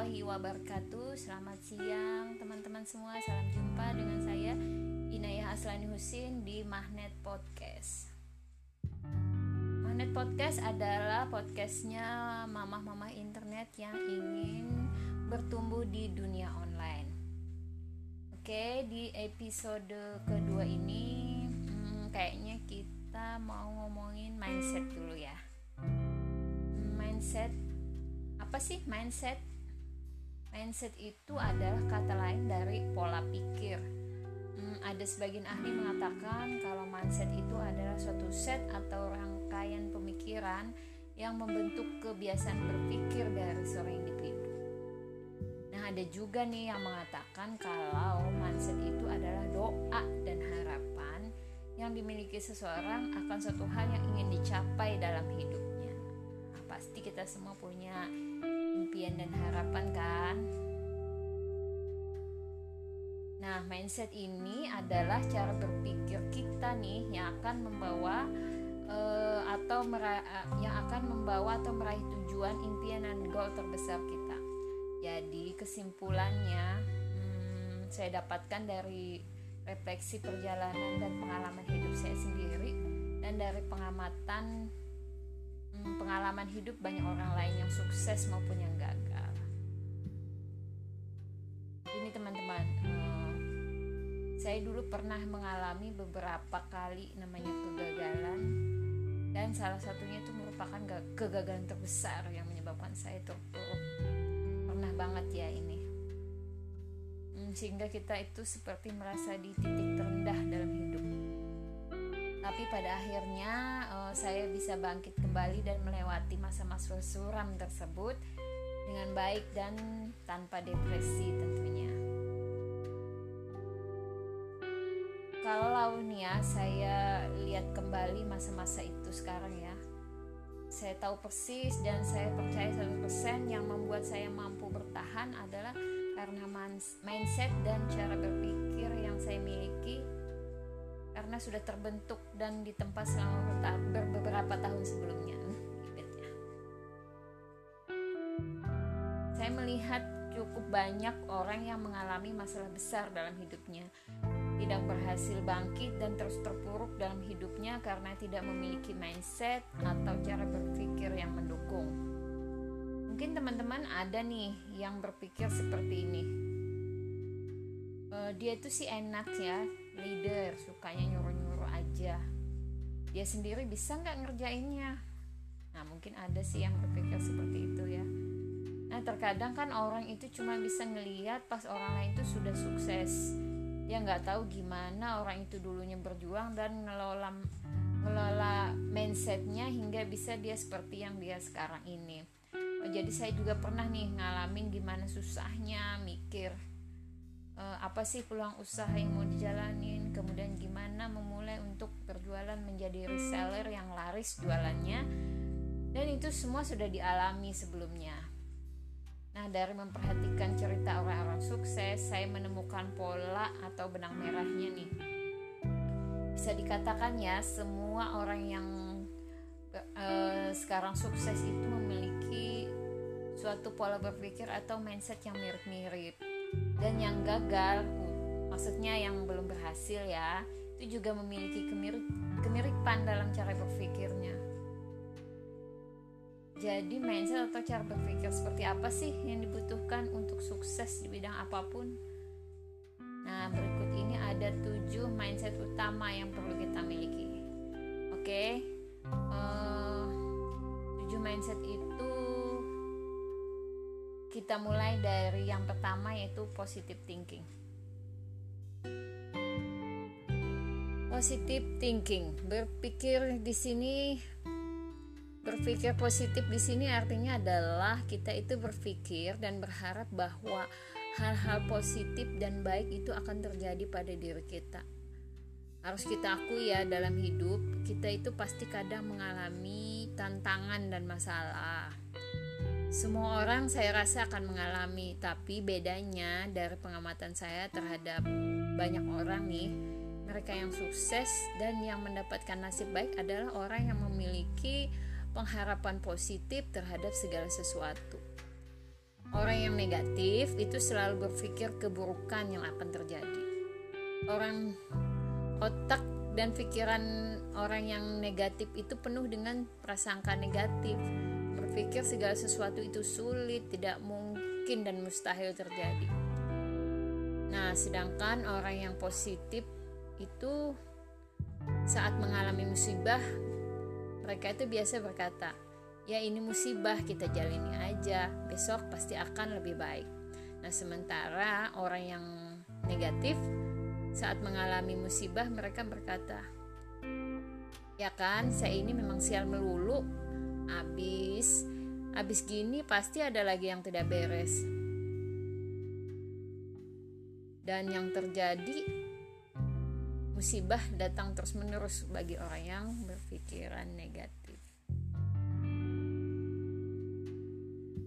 warahmatullahi wabarakatuh. Selamat siang teman-teman semua. Salam jumpa dengan saya Inayah Aslani Husin di Magnet Podcast. Magnet Podcast adalah podcastnya mamah-mamah internet yang ingin bertumbuh di dunia online. Oke di episode kedua ini hmm, Kayaknya kita mau ngomongin mindset dulu ya. Mindset apa sih mindset? Mindset itu adalah kata lain dari pola pikir. Hmm, ada sebagian ahli mengatakan kalau mindset itu adalah suatu set atau rangkaian pemikiran yang membentuk kebiasaan berpikir dari seorang individu. Nah, ada juga nih yang mengatakan kalau mindset itu adalah doa dan harapan yang dimiliki seseorang akan suatu hal yang ingin dicapai dalam hidupnya. Nah, pasti kita semua punya impian dan harapan kan Nah, mindset ini adalah cara berpikir kita nih yang akan membawa uh, atau mera yang akan membawa atau meraih tujuan impian dan goal terbesar kita. Jadi kesimpulannya hmm, saya dapatkan dari refleksi perjalanan dan pengalaman hidup saya sendiri dan dari pengamatan pengalaman hidup banyak orang lain yang sukses maupun yang gagal. Ini teman-teman, uh, saya dulu pernah mengalami beberapa kali namanya kegagalan dan salah satunya itu merupakan kegagalan terbesar yang menyebabkan saya terpuruk. Pernah banget ya ini. Hmm, sehingga kita itu seperti merasa di titik terendah dalam hidup tapi pada akhirnya uh, saya bisa bangkit kembali dan melewati masa-masa suram tersebut dengan baik dan tanpa depresi tentunya. Kalau nih ya saya lihat kembali masa-masa itu sekarang ya, saya tahu persis dan saya percaya 100% yang membuat saya mampu bertahan adalah karena mindset dan cara berpikir yang saya miliki karena sudah terbentuk dan ditempa selama beberapa tahun sebelumnya. Saya melihat cukup banyak orang yang mengalami masalah besar dalam hidupnya, tidak berhasil bangkit dan terus terpuruk dalam hidupnya karena tidak memiliki mindset atau cara berpikir yang mendukung. Mungkin teman-teman ada nih yang berpikir seperti ini. Uh, dia itu sih enak ya, leader sukanya nyuruh-nyuruh aja. Dia sendiri bisa nggak ngerjainnya? Nah mungkin ada sih yang berpikir seperti itu ya. Nah terkadang kan orang itu cuma bisa ngeliat pas orang lain itu sudah sukses. Dia nggak tahu gimana orang itu dulunya berjuang dan ngelola ngelola mindsetnya hingga bisa dia seperti yang dia sekarang ini. Oh, jadi saya juga pernah nih ngalamin gimana susahnya mikir uh, apa sih peluang usaha yang mau dijalanin? Kemudian gimana memulai untuk berjualan menjadi reseller yang laris jualannya? Dan itu semua sudah dialami sebelumnya. Nah dari memperhatikan cerita orang-orang sukses saya menemukan pola atau benang merahnya nih. Bisa dikatakan ya semua orang yang uh, sekarang sukses itu memiliki suatu pola berpikir atau mindset yang mirip-mirip dan yang gagal maksudnya yang belum berhasil ya itu juga memiliki kemirip, kemiripan dalam cara berpikirnya. Jadi mindset atau cara berpikir seperti apa sih yang dibutuhkan untuk sukses di bidang apa pun? Nah berikut ini ada tujuh mindset utama yang perlu kita miliki. Oke? Okay? uh, eh, tujuh mindset itu kita mulai dari yang pertama yaitu positive thinking. Positive thinking, berpikir di sini berpikir positif di sini artinya adalah kita itu berpikir dan berharap bahwa hal-hal positif dan baik itu akan terjadi pada diri kita. Harus kita akui ya dalam hidup kita itu pasti kadang mengalami tantangan dan masalah semua orang saya rasa akan mengalami, tapi bedanya dari pengamatan saya terhadap banyak orang nih, mereka yang sukses dan yang mendapatkan nasib baik adalah orang yang memiliki pengharapan positif terhadap segala sesuatu. Orang yang negatif itu selalu berpikir keburukan yang akan terjadi. Orang otak dan pikiran orang yang negatif itu penuh dengan prasangka negatif. Berpikir segala sesuatu itu sulit, tidak mungkin dan mustahil terjadi. Nah, sedangkan orang yang positif itu saat mengalami musibah mereka itu biasa berkata, "Ya ini musibah, kita jalani aja. Besok pasti akan lebih baik." Nah, sementara orang yang negatif saat mengalami musibah mereka berkata, "Ya kan, saya ini memang sial melulu. Abis abis gini pasti ada lagi yang tidak beres." Dan yang terjadi musibah datang terus-menerus bagi orang yang berpikiran negatif.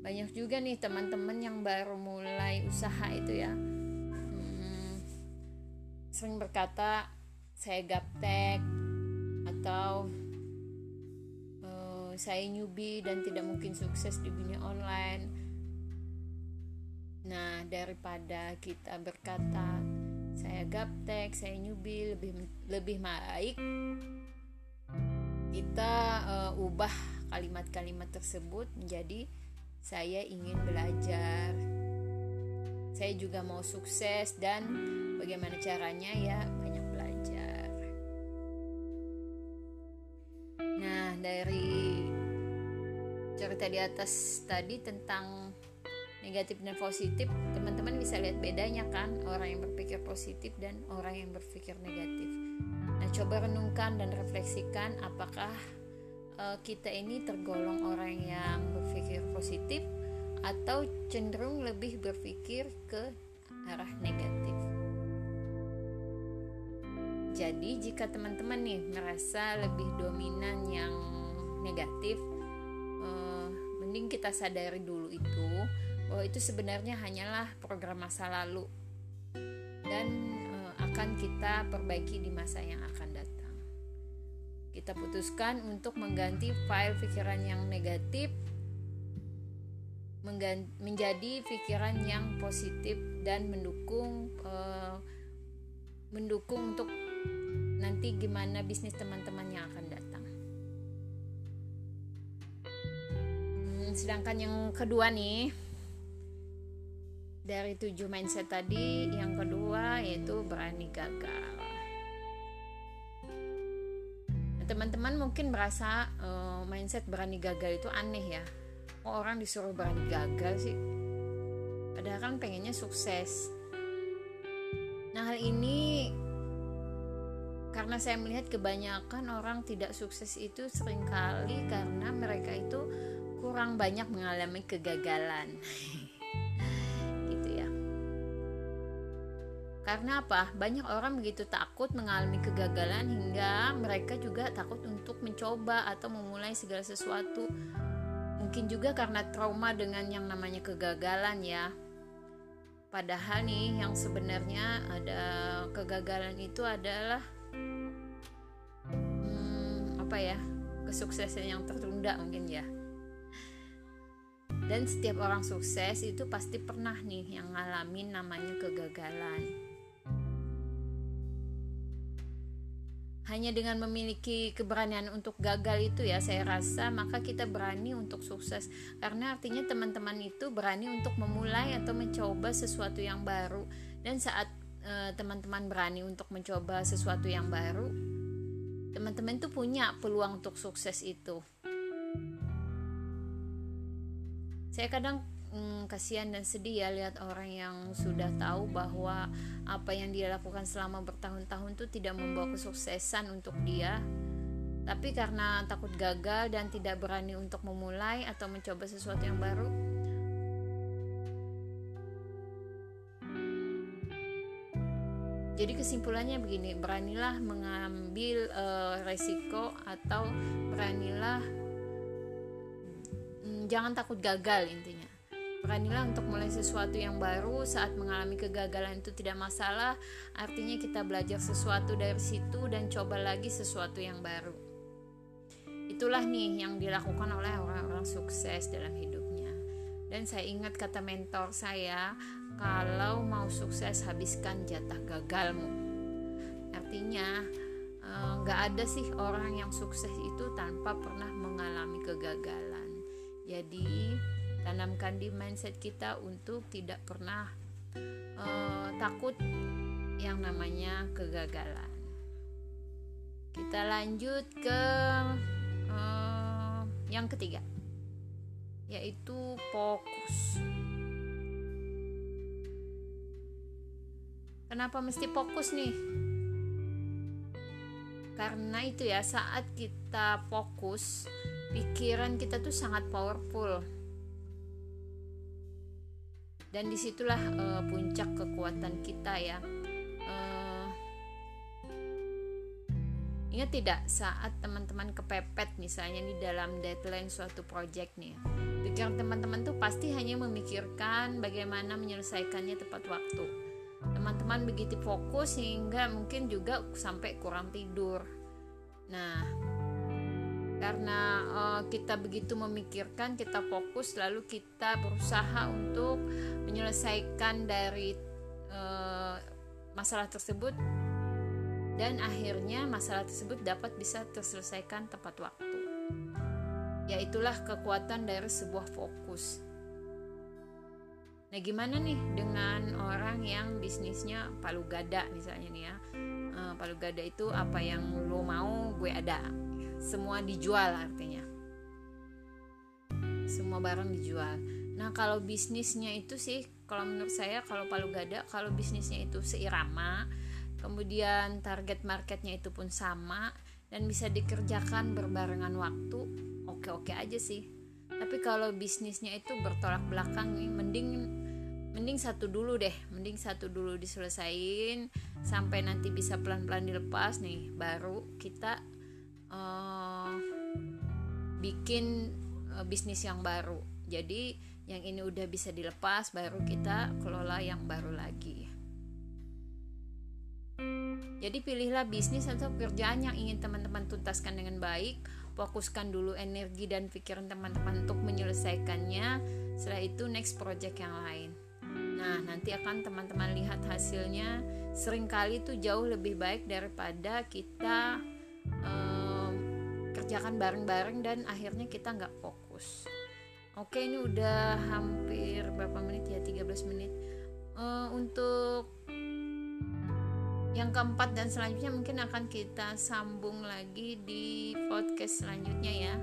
Banyak juga nih teman-teman yang baru mulai usaha itu ya, hmm, sering berkata saya gaptek atau saya newbie dan tidak mungkin sukses di dunia online. Nah, daripada kita berkata saya gaptek saya newbie lebih lebih baik kita uh, ubah kalimat-kalimat tersebut menjadi saya ingin belajar saya juga mau sukses dan bagaimana caranya ya banyak belajar nah dari cerita di atas tadi tentang negatif dan positif teman-teman bisa lihat bedanya kan? Orang yang berpikir positif dan orang yang berpikir negatif. Nah coba renungkan dan refleksikan apakah uh, kita ini tergolong orang yang berpikir positif atau cenderung lebih berpikir ke arah negatif. Jadi jika teman-teman nih merasa lebih dominan yang negatif mending kita sadari dulu itu bahwa itu sebenarnya hanyalah program masa lalu dan e, akan kita perbaiki di masa yang akan datang. Kita putuskan untuk mengganti file pikiran yang negatif menjadi pikiran yang positif dan mendukung e, mendukung untuk nanti gimana bisnis teman-teman yang akan sedangkan yang kedua nih, dari tujuh mindset tadi yang kedua yaitu berani gagal. Teman-teman mungkin merasa uh, mindset berani gagal itu aneh ya. Kok orang disuruh berani gagal sih? Padahal kan pengennya sukses. Nah hal ini karena saya melihat kebanyakan orang tidak sukses itu sering kali karena mereka itu kurang banyak mengalami kegagalan Karena apa? Banyak orang begitu takut mengalami kegagalan hingga mereka juga takut untuk mencoba atau memulai segala sesuatu. Mungkin juga karena trauma dengan yang namanya kegagalan ya. Padahal nih yang sebenarnya ada kegagalan itu adalah hmm, apa ya? kesuksesan yang tertunda mungkin ya. Dan setiap orang sukses itu pasti pernah nih yang ngalamin namanya kegagalan. hanya dengan memiliki keberanian untuk gagal itu ya saya rasa maka kita berani untuk sukses. Karena artinya teman-teman itu berani untuk memulai atau mencoba sesuatu yang baru. Dan saat eh, teman-teman berani untuk mencoba sesuatu yang baru teman-teman itu punya peluang untuk sukses itu saya kadang hmm, kasihan dan sedih ya lihat orang yang sudah tahu bahwa apa yang dia lakukan selama bertahun-tahun itu tidak membawa kesuksesan untuk dia. Tapi karena takut gagal dan tidak berani untuk memulai atau mencoba sesuatu yang baru jadi kesimpulannya begini beranilah mengambil uh, resiko atau beranilah jangan takut gagal intinya Beranilah untuk mulai sesuatu yang baru saat mengalami kegagalan itu tidak masalah. Artinya kita belajar sesuatu dari situ dan coba lagi sesuatu yang baru. Itulah nih yang dilakukan oleh orang-orang sukses dalam hidupnya. dan saya ingat kata mentor saya kalau mau sukses habiskan jatah gagalmu artinya eh, nggak ada sih orang yang sukses itu tanpa pernah mengalami kegagalan jadi tanamkan di mindset kita untuk tidak pernah uh, takut yang namanya kegagalan kita lanjut ke uh, yang ketiga yaitu fokus. Kenapa mesti fokus nih? Karena itu ya saat kita fokus, pikiran kita tuh sangat powerful. Dan di situlah uh, puncak kekuatan kita ya Ingat tidak saat teman-teman kepepet misalnya di dalam deadline suatu project nih. Pikiran teman-teman tuh pasti hanya memikirkan bagaimana menyelesaikannya tepat waktu. Teman-teman begitu fokus sehingga mungkin juga sampai kurang tidur. Nah, karena uh, kita begitu memikirkan, kita fokus lalu kita berusaha untuk menyelesaikan dari uh, masalah tersebut dan akhirnya masalah tersebut dapat bisa terselesaikan tepat waktu. Yaitulah kekuatan dari sebuah fokus. Nah, gimana nih dengan orang yang bisnisnya palu gada misalnya nih ya. Uh, palu gada itu apa yang lo mau gue ada. Semua dijual artinya. Semua barang dijual. Nah, kalau bisnisnya itu sih kalau menurut saya kalau palu gada kalau bisnisnya itu seirama kemudian target marketnya itu pun sama dan bisa dikerjakan berbarengan waktu oke-oke aja sih tapi kalau bisnisnya itu bertolak belakang nih mending mending satu dulu deh mending satu dulu diselesain sampai nanti bisa pelan-pelan dilepas nih baru kita uh, bikin uh, bisnis yang baru jadi yang ini udah bisa dilepas baru kita kelola yang baru lagi jadi pilihlah bisnis atau pekerjaan yang ingin teman-teman tuntaskan dengan baik. Fokuskan dulu energi dan pikiran teman-teman untuk menyelesaikannya. Setelah itu next project yang lain. Nah, nanti akan teman-teman lihat hasilnya. Seringkali itu jauh lebih baik daripada kita um, kerjakan bareng-bareng dan akhirnya kita nggak fokus. Oke, ini udah hampir berapa menit ya? 13 menit. Uh, untuk yang keempat dan selanjutnya mungkin akan kita sambung lagi di podcast selanjutnya ya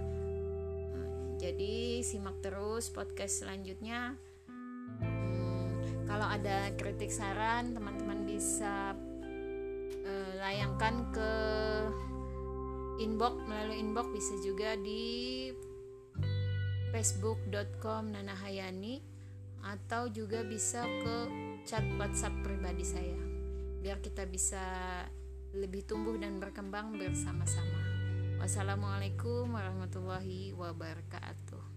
nah, jadi simak terus podcast selanjutnya hmm, kalau ada kritik saran teman-teman bisa uh, layangkan ke inbox melalui inbox bisa juga di facebook.com nanahayani atau juga bisa ke chat WhatsApp pribadi saya biar kita bisa lebih tumbuh dan berkembang bersama-sama. Wassalamualaikum warahmatullahi wabarakatuh.